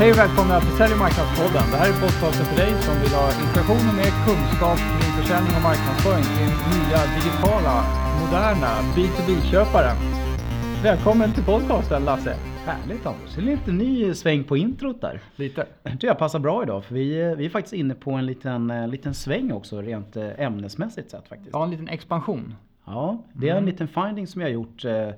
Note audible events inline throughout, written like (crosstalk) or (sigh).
Hej och välkomna till Sälj och marknadspodden. Det här är podcasten för dig som vill ha inspiration och mer kunskap kring försäljning och marknadsföring till nya digitala, moderna B2B-köpare. Välkommen till podcasten Lasse. Härligt Anders. Det är lite ny sväng på introt där. Lite. Det tycker jag passar bra idag för vi, vi är faktiskt inne på en liten, eh, liten sväng också rent eh, ämnesmässigt sett faktiskt. Ja, en liten expansion. Ja, det är en liten finding som jag har gjort eh,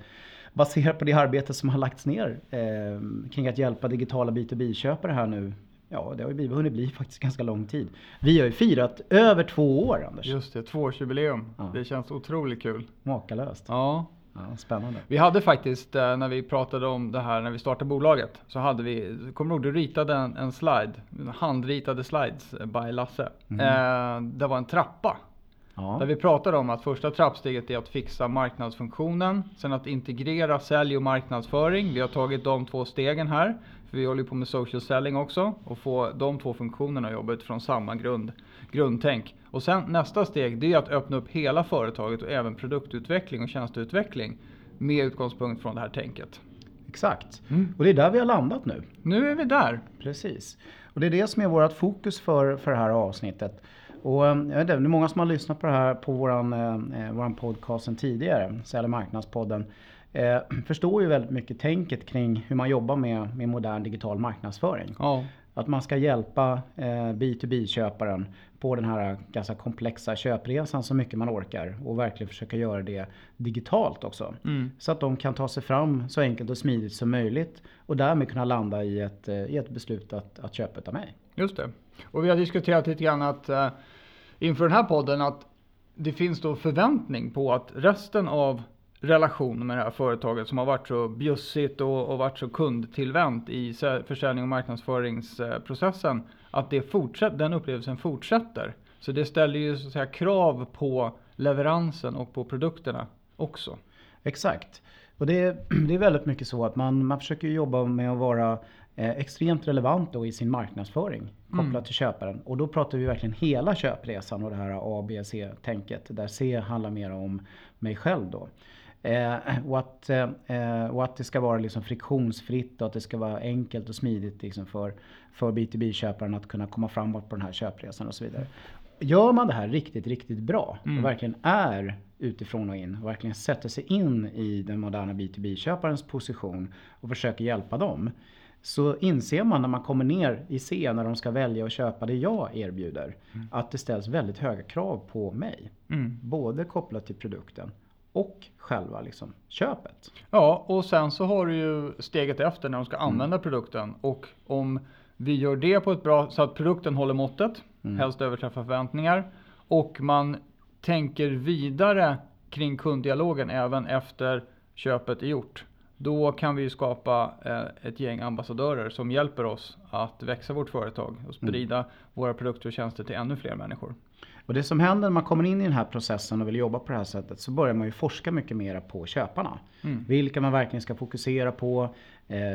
baserat på det arbete som har lagts ner eh, kring att hjälpa digitala B2B-köpare här nu. Ja, det har ju hunnit bli faktiskt ganska lång tid. Vi har ju firat över två år Anders. Just det, tvåårsjubileum. Ja. Det känns otroligt kul. Makalöst. Ja. Ja, spännande. Vi hade faktiskt, eh, när vi pratade om det här när vi startade bolaget, så hade vi, kommer du ihåg, du ritade en, en slide, handritade slides eh, by Lasse. Eh, det var en trappa. Ja. Där vi pratade om att första trappsteget är att fixa marknadsfunktionen, sen att integrera sälj och marknadsföring. Vi har tagit de två stegen här, för vi håller på med social selling också, och få de två funktionerna att jobba utifrån samma grund, grundtänk. Och sen nästa steg, det är att öppna upp hela företaget och även produktutveckling och tjänsteutveckling med utgångspunkt från det här tänket. Exakt. Mm. Och det är där vi har landat nu. Nu är vi där. Precis. Och det är det som är vårt fokus för, för det här avsnittet. Och eh, jag vet inte, det är många som har lyssnat på det här på våran, eh, våran podcast sen tidigare, Sälj marknadspodden. Eh, (clears throat) förstår ju väldigt mycket tänket kring hur man jobbar med, med modern digital marknadsföring. Ja. Att man ska hjälpa eh, B2B-köparen på den här ganska komplexa köpresan så mycket man orkar och verkligen försöka göra det digitalt också. Mm. Så att de kan ta sig fram så enkelt och smidigt som möjligt och därmed kunna landa i ett, eh, i ett beslut att, att köpa av mig. Just det. Och vi har diskuterat lite grann att uh, inför den här podden att det finns då förväntning på att resten av relationen med det här företaget som har varit så bjussigt och, och varit så kundtillvänt i försäljning och marknadsföringsprocessen, att det fortsätter, den upplevelsen fortsätter. Så det ställer ju så att säga krav på leveransen och på produkterna också. Exakt. Och det, är- (clears throat) det är väldigt mycket så att man, man försöker jobba med att vara extremt relevant då i sin marknadsföring kopplat Mm. till köparen. Och då pratar vi verkligen hela köpresan och det här A, B, C-tänket. Där C handlar mer om mig själv då. Eh, och, att, eh, och att det ska vara liksom friktionsfritt och att det ska vara enkelt och smidigt liksom för, för B2B-köparen att kunna komma framåt på den här köpresan och så vidare. Gör man det här riktigt, riktigt bra Mm. och verkligen är utifrån och in och verkligen sätter sig in i den moderna B2B-köparens position och försöker hjälpa dem. Så inser man när man kommer ner i C när de ska välja att köpa det jag erbjuder. Att det ställs väldigt höga krav på mig. Mm. Både kopplat till produkten och själva liksom köpet. Ja, och sen så har du ju steget efter när de ska använda produkten. Och om vi gör det på ett bra så att produkten håller måttet, helst överträffar förväntningar. Och man tänker vidare kring kunddialogen även efter köpet är gjort. Då kan vi skapa eh, ett gäng ambassadörer som hjälper oss att växa vårt företag och sprida våra produkter och tjänster till ännu fler människor. Och det som händer när man kommer in i den här processen och vill jobba på det här sättet så börjar man ju forska mycket mer på köparna. Vilka man verkligen ska fokusera på,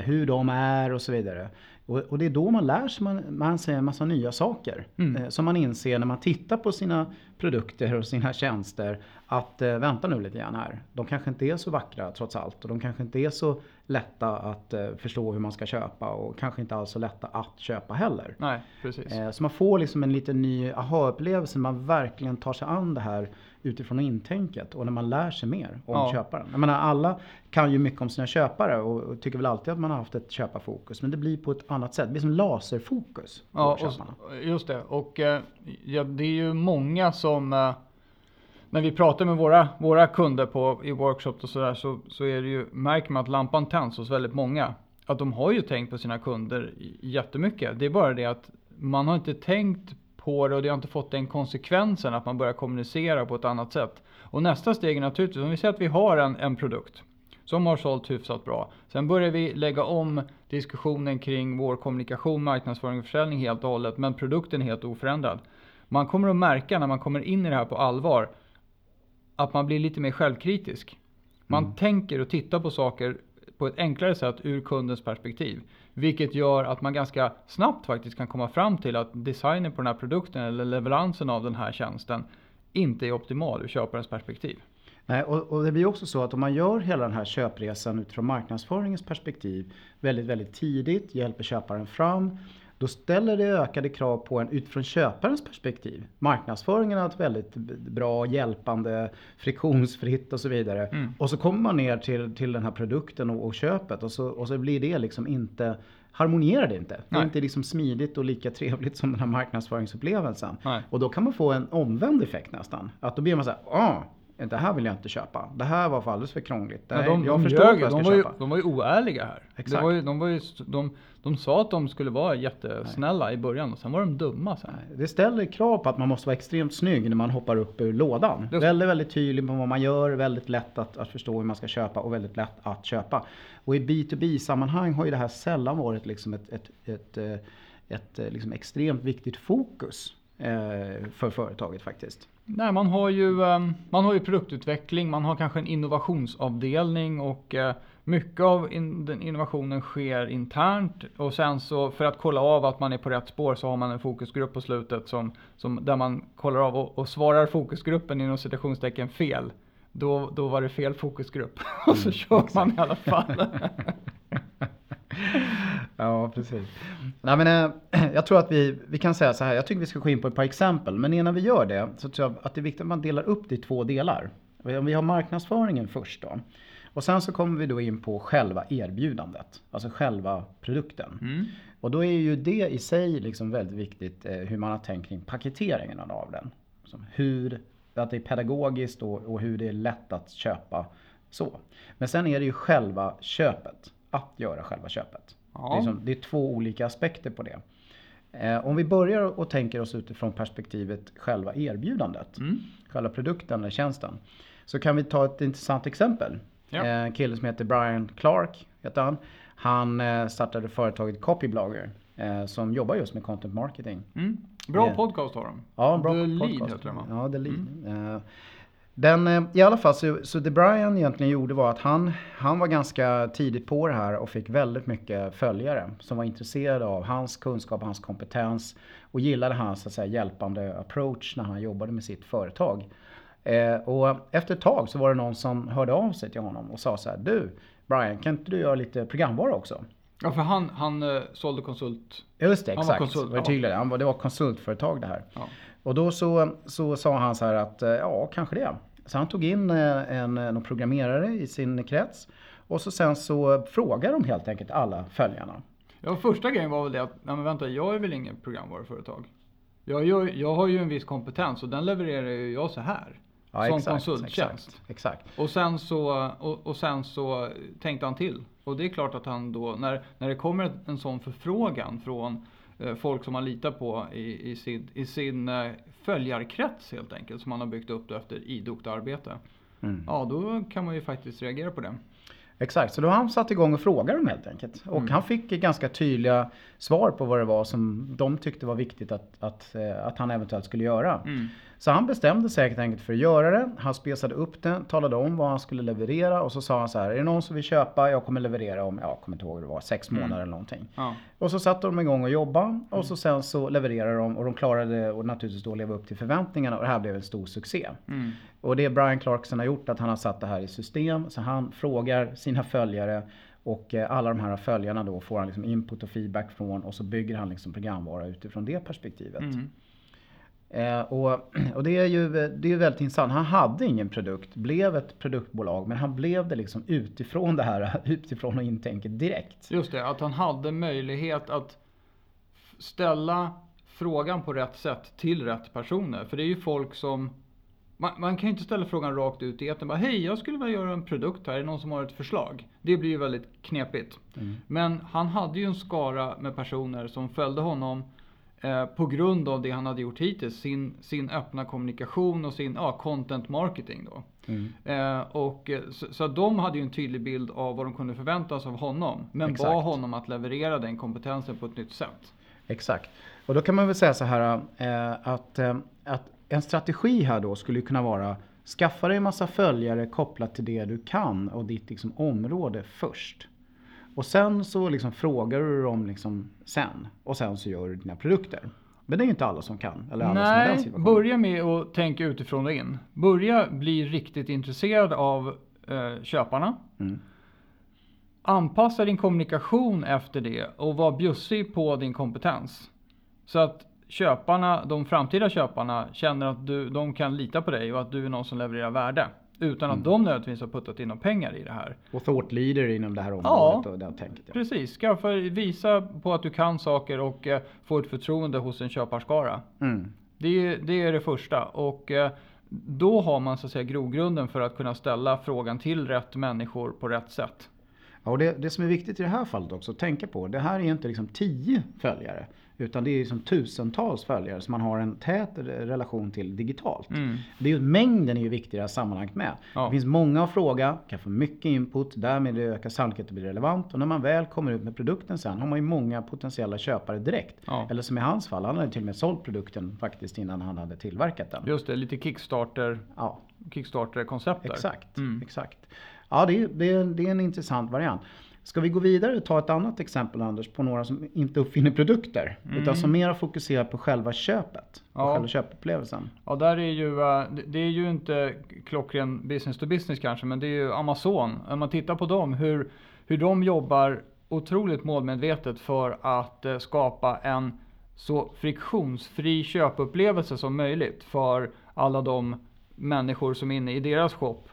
hur de är och så vidare. Och, och det är då man lär sig, man, man ser en massa nya saker. Eh, som man inser när man tittar på sina produkter och sina tjänster. Att eh, vänta nu lite grann här. De kanske inte är så vackra trots allt. Och de kanske inte är så lätta att eh, förstå hur man ska köpa. Och kanske inte alls så lätta att köpa heller. Nej, precis. Eh, Så man får liksom en liten ny aha-upplevelse när man verkligen tar sig an det här utifrån intänket och när man lär sig mer om Ja. köparen. Jag menar alla kan ju mycket om sina köpare och, och tycker väl alltid att man har haft ett köparfokus. Men det blir på ett annat sätt. Det blir som laserfokus på Ja, köparna. och, just det. Och eh, ja, det är ju många som, eh, när vi pratar med våra, våra kunder på, i workshops och sådär, så, så är det ju, märker man att lampan tänds hos väldigt många. Att de har ju tänkt på sina kunder jättemycket. Det är bara det att man har inte tänkt på det och det har inte fått den konsekvensen att man börjar kommunicera på ett annat sätt. Och nästa steg är naturligtvis, om vi säger att vi har en, en produkt som har sålt hyfsat bra. Sen börjar vi lägga om diskussionen kring vår kommunikation, marknadsföring och försäljning helt och hållet, men produkten är helt oförändrad. Man kommer att märka när man kommer in i det här på allvar att man blir lite mer självkritisk. Man tänker och tittar på saker på ett enklare sätt ur kundens perspektiv. Vilket gör att man ganska snabbt faktiskt kan komma fram till att designen på den här produkten eller leveransen av den här tjänsten inte är optimal ur köparens perspektiv. Nej, och, och, det blir också så att om man gör hela den här köpresan utifrån marknadsföringens perspektiv väldigt, väldigt tidigt, hjälper köparen fram. Då ställer det ökade krav på en utifrån köparens perspektiv. Marknadsföringen är ett väldigt bra, hjälpande, friktionsfritt och så vidare. Mm. Och så kommer man ner till, till den här produkten och, och köpet och så, och så blir det liksom inte harmonierar det inte. Det är inte liksom smidigt och lika trevligt som den här marknadsföringsupplevelsen. Nej. Och då kan man få en omvänd effekt nästan. Att då blir man så här, ah, det här vill jag inte köpa. Det här var alldeles för krångligt. Ja, de, jag de förstår ljög, jag ska de var köpa. Ju, de var ju oärliga här. Exakt. Var ju, de, var ju, de, de sa att de skulle vara jättesnälla Nej. i början och sen var de dumma sen. Det ställer krav på att man måste vara extremt snygg när man hoppar upp ur lådan. Det... Väldigt, väldigt tydlig på vad man gör, väldigt lätt att, att förstå hur man ska köpa och väldigt lätt att köpa. Och i B2B-sammanhang har ju det här sällan varit liksom ett, ett, ett, ett, ett liksom extremt viktigt fokus eh, för företaget faktiskt. Nej, man har, ju, ehm, man har ju produktutveckling, man har kanske en innovationsavdelning och eh, mycket av den innovationen sker internt. Och sen så för att kolla av att man är på rätt spår så har man en fokusgrupp på slutet som, som där man kollar av och, och svarar fokusgruppen inom citationstecken fel. Då, då var det fel fokusgrupp (laughs) och så mm, kör man i alla fall. (laughs) ja, precis. Nej, men, äh, (clears throat) jag tror att vi, vi kan säga så här, jag tycker vi ska gå in på ett par exempel. Men innan vi gör det så tror jag att det är viktigt att man delar upp det i två delar. Om vi har marknadsföringen först då. Och sen så kommer vi då in på själva erbjudandet, alltså själva produkten. Mm. Och då är ju det i sig liksom väldigt viktigt eh, hur man har tänkt kring paketeringen av den. Som hur, att det är pedagogiskt och, och hur det är lätt att köpa så. Men sen är det ju själva köpet att göra själva köpet. Ja. Det, är som, det, är två olika aspekter på det. Eh, om vi börjar och tänker oss utifrån perspektivet själva erbjudandet, mm. själva produkten eller tjänsten. Så kan vi ta ett intressant exempel. Ja. Eh, en kille som heter Brian Clark, heter han. Han eh, startade företaget Copyblogger som jobbar just med content marketing. Mm. Bra podcast har de. Ja, bra The podcast. Lead heter de Ja, The Lead. Mm. Den, eh, I alla fall så, så det Brian egentligen gjorde var att han, han var ganska tidigt på det här och fick väldigt mycket följare som var intresserade av hans kunskap, hans kompetens och gillade hans så att säga, hjälpande approach när han jobbade med sitt företag. Eh, och efter ett tag så var det någon som hörde av sig till honom och sa så här, du Brian, kan inte du göra lite programvara också? Ja, för han, han uh, sålde konsult. Just det, exakt. Han var konsult, var tydligare. Han var, det var konsultföretag det här. Ja. Och då så, så sa han så här att, eh, ja, kanske det. Så han tog in eh, en, en programmerare i sin krets. Och så sen så frågade de helt enkelt alla följarna. Ja, första grejen var väl det att, nej men vänta, jag är väl ingen programvaruföretag. Jag, jag, jag har ju en viss kompetens och den levererar ju jag så här. Ja, som exakt, konsulttjänst. Exakt, exakt. Och, sen så, och, och, sen så tänkte han till. Och det är klart att han då, när, när det kommer en sån förfrågan från eh, folk som man litar på i, i sin, i sin eh, följarkrets helt enkelt, som man har byggt upp efter idogt arbete. Mm. Ja, då kan man ju faktiskt reagera på det. Exakt, så då har han satt igång och frågade dem helt enkelt. Och mm. han fick ganska tydliga svar på vad det var som de tyckte var viktigt att, att, eh, att han eventuellt skulle göra. Mm. Så han bestämde sig helt enkelt för att göra det. Han spesade upp det, talade om vad han skulle leverera och så sa han så här. Är det någon som vill köpa? Jag kommer leverera om, jag kommer inte ihåg hur det var, sex mm. månader eller någonting. Ja. Och så satte de igång och jobbade och så sen så levererade de och de klarade och naturligtvis då leva upp till förväntningarna och det här blev en stor succé. Och det Brian Clarkson har gjort att han har satt det här i system. Så han frågar sina följare och eh, alla de här följarna då får han liksom input och feedback från och så bygger han liksom programvara utifrån det perspektivet. Mm. Eh, och, (clears throat) och det är ju det är väldigt intressant. Han hade ingen produkt, blev ett produktbolag, men han blev det liksom utifrån det här, (laughs) utifrån och intänket direkt. Just det, att han hade möjlighet att ställa frågan på rätt sätt till rätt personer. För det är ju folk som man, man, kan ju inte ställa frågan rakt ut i etern. Hej, jag skulle vilja göra en produkt här. Är det någon som har ett förslag? Det blir ju väldigt knepigt. Mm. Men han hade ju en skara med personer som följde honom eh, på grund av det han hade gjort hittills. Sin, sin öppna kommunikation och sin ja, content marketing. Då. Mm. Eh, och, eh, så, så de hade ju en tydlig bild av vad de kunde förvänta sig av honom. Men Exakt. bad honom att leverera den kompetensen på ett nytt sätt. Exakt. Och då kan man väl säga så här eh, att, eh, att en strategi här då skulle kunna vara skaffa dig en massa följare kopplat till det du kan och ditt liksom område först. Och sen så liksom frågar du dem liksom sen och sen så gör du dina produkter. Men det är ju inte alla som kan. Eller alla som har den Nej, situationen. börja med att tänka utifrån och in. Börja bli riktigt intresserad av eh, köparna. Mm. Anpassa din kommunikation efter det och var bjussig på din kompetens. Så att köparna, de framtida köparna känner att du, de kan lita på dig och att du är någon som levererar värde. Utan Mm. att de nödvändigtvis har puttat in några pengar i det här. Och thought leader inom det här området Ja. och det tänket. Ja. Precis, skaffa, visa på att du kan saker och eh, få ett förtroende hos en köparskara. Mm. Det är, det är det första. Och eh, då har man så att säga grogrunden för att kunna ställa frågan till rätt människor på rätt sätt. Och det, det som är viktigt i det här fallet också att tänka på. Det här är inte liksom tio följare. Utan det är liksom tusentals följare som man har en tät relation till digitalt. Mm. Det är ju, mängden är ju viktigare i sammanhanget med. Ja. Det finns många att fråga, kan få mycket input, därmed ökar sannolikheten att det blir relevant. Och när man väl kommer ut med produkten sen har man ju många potentiella köpare direkt. Ja. Eller som i hans fall, han hade till och med sålt produkten faktiskt innan han hade tillverkat den. Just det, lite Kickstarter, Ja, Kickstarter-koncept exakt. Mm. exakt. Ja, det är, det, är, det är en intressant variant. Ska vi gå vidare och ta ett annat exempel Anders på några som inte uppfinner produkter. Utan som mer fokuserar på själva köpet. Mm. Ja. själva köpupplevelsen. Ja, där är ju, eh, det- det är ju inte klockren business to business kanske, men det är ju Amazon. Om man tittar på dem, hur, hur de jobbar otroligt målmedvetet för att eh, skapa en så friktionsfri köpupplevelse som möjligt för alla de människor som är inne i deras shop.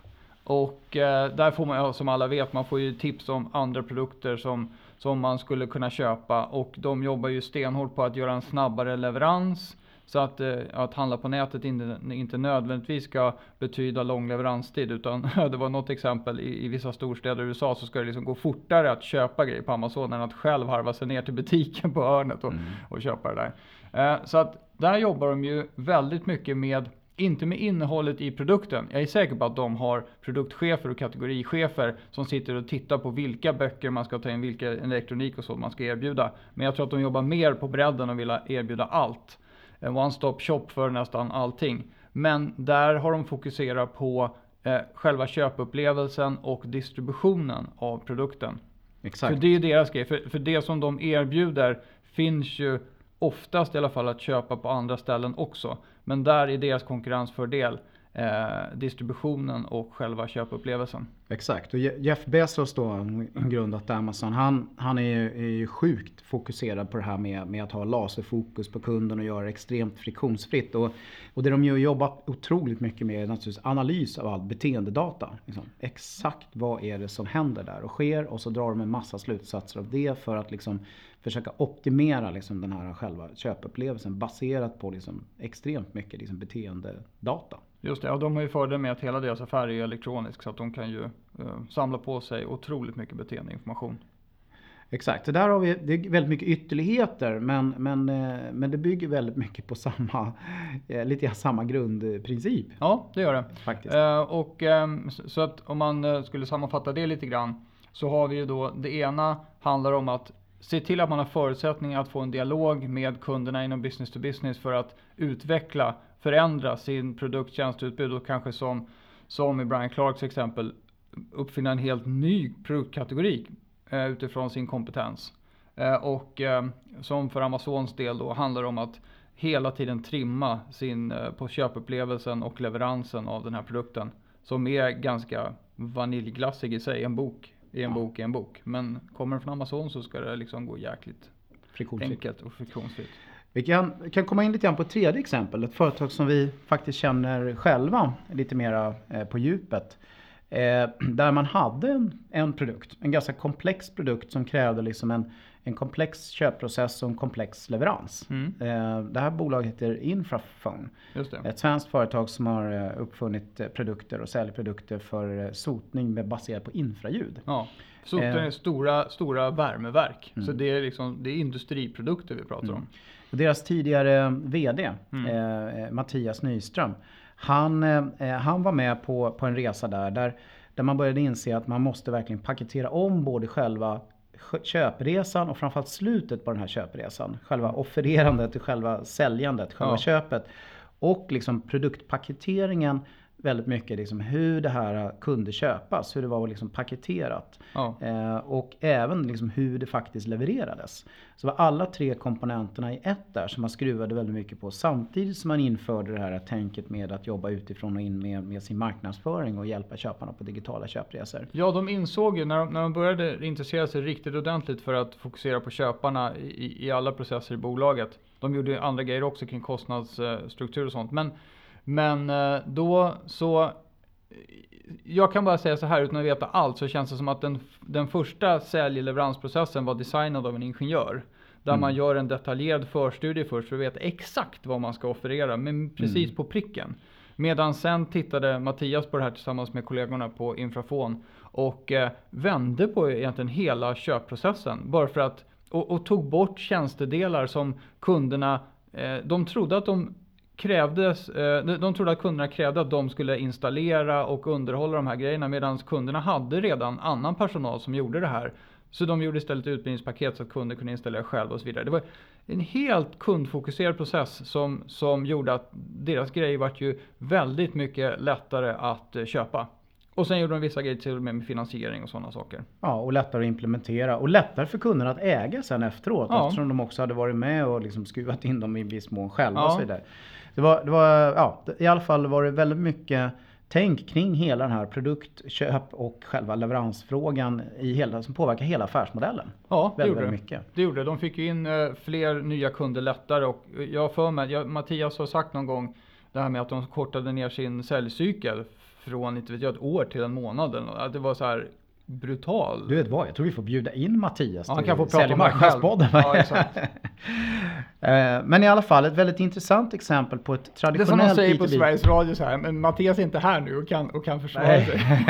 Och eh, där får man, som alla vet, man får ju tips om andra produkter som, som man skulle kunna köpa. Och de jobbar ju stenhårt på att göra en snabbare leverans. Så att, eh, att handla på nätet inte, inte nödvändigtvis ska betyda lång leveranstid. Utan (laughs) det var något exempel i, i vissa storstäder i USA så ska det liksom gå fortare att köpa grejer på Amazon än att själv harva sig ner till butiken på hörnet och, och köpa det där. Eh, så att där jobbar de ju väldigt mycket med inte med innehållet i produkten. Jag är säker på att de har produktchefer och kategorichefer som sitter och tittar på vilka böcker man ska ta in, vilka elektronik och så man ska erbjuda. Men jag tror att de jobbar mer på bredden och vill erbjuda allt. En one-stop shop för nästan allting. Men där har de fokuserat på eh, själva köpupplevelsen och distributionen av produkten. Exakt. För det är deras grej. För, för det som de erbjuder finns ju oftast i alla fall att köpa på andra ställen också. Men där är deras konkurrensfördel eh, distributionen och själva köpupplevelsen. Exakt. Och Jeff Bezos då, grundat Amazon, han, han är, ju, är ju sjukt fokuserad på det här med, med att ha laserfokus på kunden och göra det extremt friktionsfritt. Och, och det de ju jobbar otroligt mycket med är naturligtvis analys av all beteendedata. Liksom. Exakt vad är det som händer där och sker och så drar de en massa slutsatser av det för att liksom försöka optimera liksom den här själva köpupplevelsen baserat på liksom extremt mycket liksom beteendedata. Just det, och de har ju fördel med att hela deras affär är elektronisk så att de kan ju eh, samla på sig otroligt mycket beteendeinformation. Exakt, så där har vi det är väldigt mycket ytterligheter men, men, eh, men det bygger väldigt mycket på samma, eh, lite samma grundprincip. Ja, det gör det. Faktiskt. Eh, och, ehm, så så att om man eh, skulle sammanfatta det lite grann så har vi ju då det ena handlar om att se till att man har förutsättningar att få en dialog med kunderna inom business to business för att utveckla, förändra sin produkt, tjänsteutbud och kanske som, som i Brian Clarks exempel uppfinna en helt ny produktkategori eh, utifrån sin kompetens. Eh, och eh, som för Amazons del då handlar det om att hela tiden trimma sin, eh, på köpupplevelsen och leveransen av den här produkten. Som är ganska vaniljglassig i sig. En bok är en Ja. bok är en bok. Men kommer den från Amazon så ska det liksom gå jäkligt Friktionsfritt. enkelt och friktionsfritt. Vi kan, kan komma in lite grann på ett tredje exempel. Ett företag som vi faktiskt känner själva lite mera eh, på djupet. Eh, där man hade en, en produkt, en ganska komplex produkt som krävde liksom en, en komplex köpprocess och en komplex leverans. Mm. Eh, det här bolaget heter det. Ett svenskt företag som har eh, uppfunnit eh, produkter och säljer produkter för eh, sotning baserat på infraljud. Ja. Sotning är stora, stora värmeverk. Så Mm. det är, liksom, det är industriprodukter vi pratar om. Och deras tidigare VD, Mm. eh, Mattias Nyström, han, eh, han var med på, på en resa där, där, där man började inse att man måste verkligen paketera om både själva köpresan och framförallt slutet på den här köpresan. Själva offererandet och själva säljandet, själva Ja. köpet. Och liksom produktpaketeringen väldigt mycket liksom hur det här kunde köpas, hur det var liksom paketerat. Ja. Eh, och även liksom hur det faktiskt levererades. Så var alla tre komponenterna i ett där som man skruvade väldigt mycket på samtidigt som man införde det här tänket med att jobba utifrån och in med, med sin marknadsföring och hjälpa köparna på digitala köpresor. Ja, de insåg ju när de, när de började intressera sig riktigt ordentligt för att fokusera på köparna i, i alla processer i bolaget. De gjorde andra grejer också kring kostnadsstruktur och sånt. Men, men eh, då så jag kan bara säga så här utan att veta allt så känns det som att den, den första sälj-leveransprocessen var designad av en ingenjör. Där Mm. man gör en detaljerad förstudie först för att veta exakt vad man ska offerera, men precis Mm. på pricken. Medan sen tittade Mattias på det här tillsammans med kollegorna på Infrafon och eh, vände på egentligen hela köpprocessen. Bara för att, och, och tog bort tjänstedelar som kunderna, eh, de trodde att de krävdes, eh, de- de trodde att kunderna krävde att de skulle installera och underhålla de här grejerna medan kunderna hade redan annan personal som gjorde det här. Så de gjorde istället utbildningspaket så att kunder kunde installera själva och så vidare. Det var en helt kundfokuserad process som, som gjorde att deras grejer vart ju väldigt mycket lättare att eh, köpa. Och sen gjorde de vissa grejer till och med med finansiering och sådana saker. Ja, och lättare att implementera och lättare för kunderna att äga sen efteråt Ja. eftersom de också hade varit med och liksom skruvat in dem i viss mån själva Ja. och så vidare. Det var, det var, ja, i alla fall var det väldigt mycket tänk kring hela den här produktköp och själva leveransfrågan i hela, som påverkar hela affärsmodellen. Ja, det Väldigt, gjorde väldigt mycket. Det gjorde. De fick ju in eh, fler nya kunder lättare och jag för mig, jag, Mattias har sagt någon gång det här med att de kortade ner sin säljcykel från, inte vet jag, ett år till en månad. Att det var så här brutal. Du vet vad, jag tror vi får bjuda in Mattias Ja, han kan få prata om marknadspodden. Ja, (laughs) Men i alla fall ett väldigt intressant exempel på ett Det är som de traditionellt säger på B2B Sveriges Radio så här, men Mattias är inte här nu och kan, och kan försvara Nej. sig.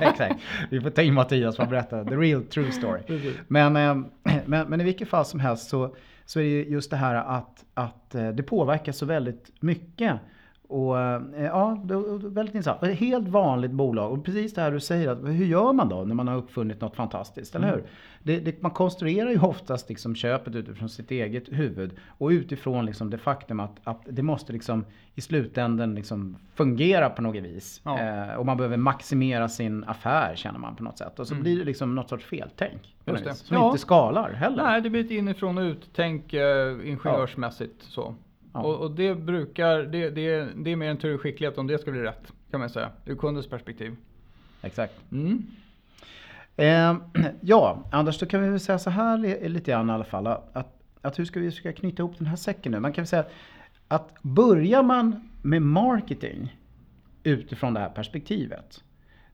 (laughs) Exakt. Vi får ta in Mattias för att berätta the real true story. Men, eh, (clears throat) men, men i vilket fall som helst så, så är det ju just det här att, att eh, det påverkar så väldigt mycket. Och eh, ja, det är väldigt intressant. Ett helt vanligt bolag och precis det här du säger, att hur gör man då när man har uppfunnit något fantastiskt, eller hur? Det, det, man konstruerar ju oftast liksom köpet utifrån sitt eget huvud och utifrån liksom det faktum att, att det måste liksom i slutändan liksom fungera på något vis. Ja. Eh, och man behöver maximera sin affär känner man på något sätt. Och så blir det liksom något sorts feltänk. Som Ja. inte skalar heller. Nej, det blir ett inifrån och ut-tänk eh, ingenjörsmässigt så. Ja. Och, och det brukar, det, det, det är mer en tur och skicklighet om det ska bli rätt, kan man säga, ur kundens perspektiv. Exakt. Mm. Eh, (clears throat) ja, Anders, då kan vi väl säga så här li- lite grann i alla fall. Att, att hur ska vi försöka knyta ihop den här säcken nu? Man kan väl säga att börjar man med marketing utifrån det här perspektivet.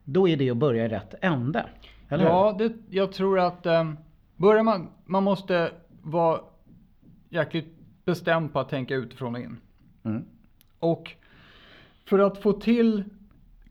Då är det att börja i rätt ände. Eller? Ja, det, jag tror att eh, börjar man, man måste vara jäkligt bestämd på att tänka utifrån och in. Mm. Och för att få till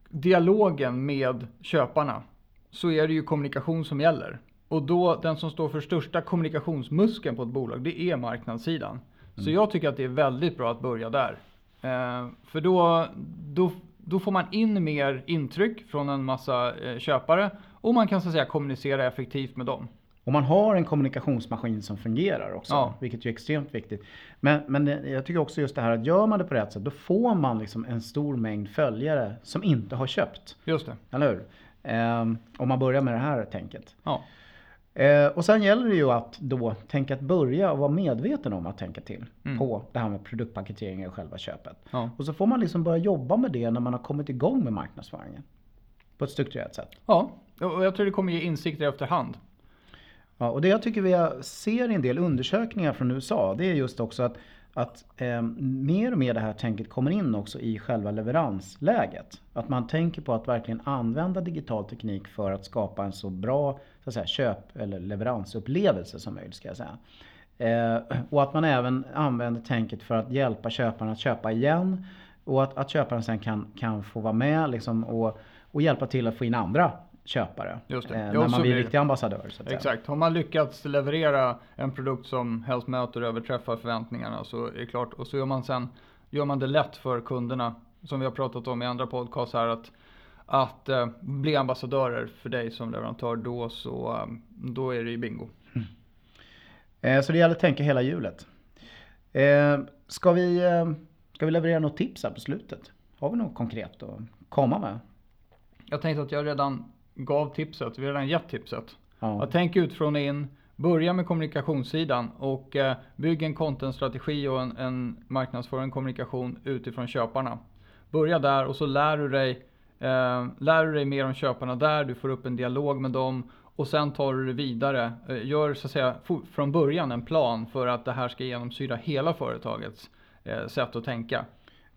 dialogen med köparna så är det ju kommunikation som gäller. Och då den som står för största kommunikationsmuskeln på ett bolag, det är marknadssidan. Så jag tycker att det är väldigt bra att börja där. Eh, för då, då, då får man in mer intryck från en massa eh, köpare och man kan så att säga kommunicera effektivt med dem. Och man har en kommunikationsmaskin som fungerar också. Ja. Vilket är extremt viktigt. Men, men det- jag tycker också just det här att gör man det på rätt sätt. Då får man liksom en stor mängd följare som inte har köpt. Just det. Eller hur? Ehm, om man börjar med det här tänket. Ja. Eh, och sen gäller det ju att då tänka att börja och vara medveten om att tänka till. Mm. På det här med produktpaketering och själva köpet. Ja. Och så får man liksom börja jobba med det när man har kommit igång med marknadsföringen. På ett strukturerat sätt. ja, och jag tror det kommer ge insikter efterhand. Ja, och det jag tycker vi ser i en del undersökningar från USA, det är just också att, att eh, mer och mer det här tänket kommer in också i själva leveransläget. Att man tänker på att verkligen använda digital teknik för att skapa en så bra så att säga, köp eller leveransupplevelse som möjligt. Ska jag säga. Eh, och att man även använder tänket för att hjälpa köparen att köpa igen. Och att, att köparen sen kan, kan få vara med liksom, och, och hjälpa till att få in andra köpare. Just det. Eh, när man blir riktig ambassadör. Så att säga. Exakt. Har man lyckats leverera en produkt som helst möter och överträffar förväntningarna så är det klart. Och så gör man sen gör man det lätt för kunderna, som vi har pratat om i andra podcast här, att, att eh, bli ambassadörer för dig som leverantör. Då, så, eh, då är det ju bingo. Eh, Så det gäller att tänka hela hjulet. Eh, Ska vi, eh, ska vi leverera något tips här på slutet? Har vi något konkret att komma med? Jag tänkte att jag redan gav tipset, vi har redan gett tipset. Ja. Tänker utifrån och in, börja med kommunikationssidan och eh, bygg en contentstrategi och en, en marknadsföring kommunikation utifrån köparna. Börja där och så lär du dig eh, lär du dig mer om köparna där, du får upp en dialog med dem och sen tar du det vidare. Eh, gör så att säga från början en plan för att det här ska genomsyra hela företagets eh, sätt att tänka.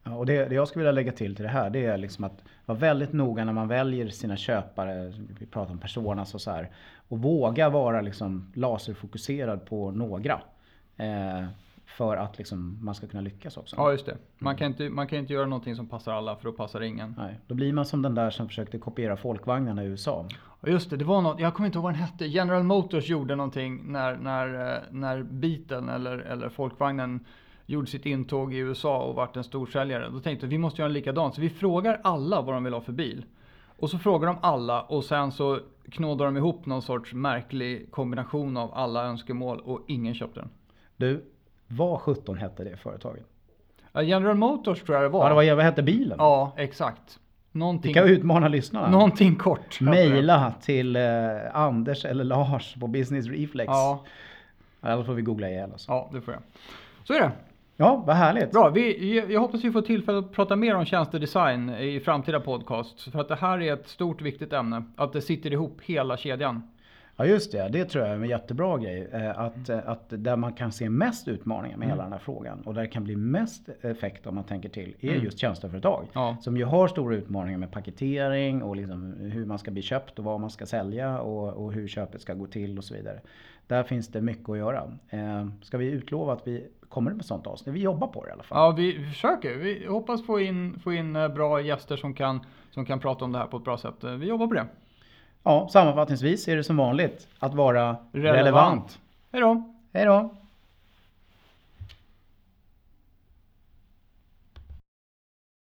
Ja, och det, det jag skulle vilja lägga till till det här det är liksom att vara väldigt noga när man väljer sina köpare. Vi pratar om personas och så här. Och våga vara liksom laserfokuserad på några. Eh, för att liksom man ska kunna lyckas också. Ja, just det. Man kan, inte, man kan inte göra någonting som passar alla för då passar ingen. Nej, då blir man som den där som försökte kopiera folkvagnarna i USA. Just det, det var något, jag kommer inte ihåg vad den hette. General Motors gjorde någonting när, när, eh, när Beatlen eller, eller folkvagnen gjorde sitt intåg i USA och vart en storsäljare. Då tänkte vi vi måste göra likadant. Så vi frågar alla vad de vill ha för bil. Och så frågar de alla och sen så knådar de ihop någon sorts märklig kombination av alla önskemål och ingen köpte den. Du, vad 17 hette det företaget? General Motors tror jag det var. Ja, det var, vad hette bilen? Ja, exakt. Någonting, Vi kan utmana lyssnarna. någonting kort. Maila till eh, Anders eller Lars på Business Reflex. Ja, Eller får vi googla ihjäl oss. ja, det får jag. Så är det. Ja, vad härligt. Bra, vi, jag hoppas vi får tillfälle att prata mer om tjänstedesign i framtida podcasts. För att det här är ett stort viktigt ämne. Att det sitter ihop hela kedjan. Ja just det, det tror jag är en jättebra grej. Eh, Att, eh, att där man kan se mest utmaningar med hela den här frågan och där det kan bli mest effekt om man tänker till är Mm. just tjänsteföretag. Ja. Som ju har stora utmaningar med paketering och liksom hur man ska bli köpt och vad man ska sälja och, och hur köpet ska gå till och så vidare. Där finns det mycket att göra. Eh, Ska vi utlova att vi kommer med sånt avsnitt? Vi jobbar på det i alla fall. Ja, vi försöker. Vi hoppas få in, få in bra gäster som kan, som kan prata om det här på ett bra sätt. Vi jobbar på det. Ja, sammanfattningsvis är det som vanligt att vara relevant. Relevant. Hej då! Hej då!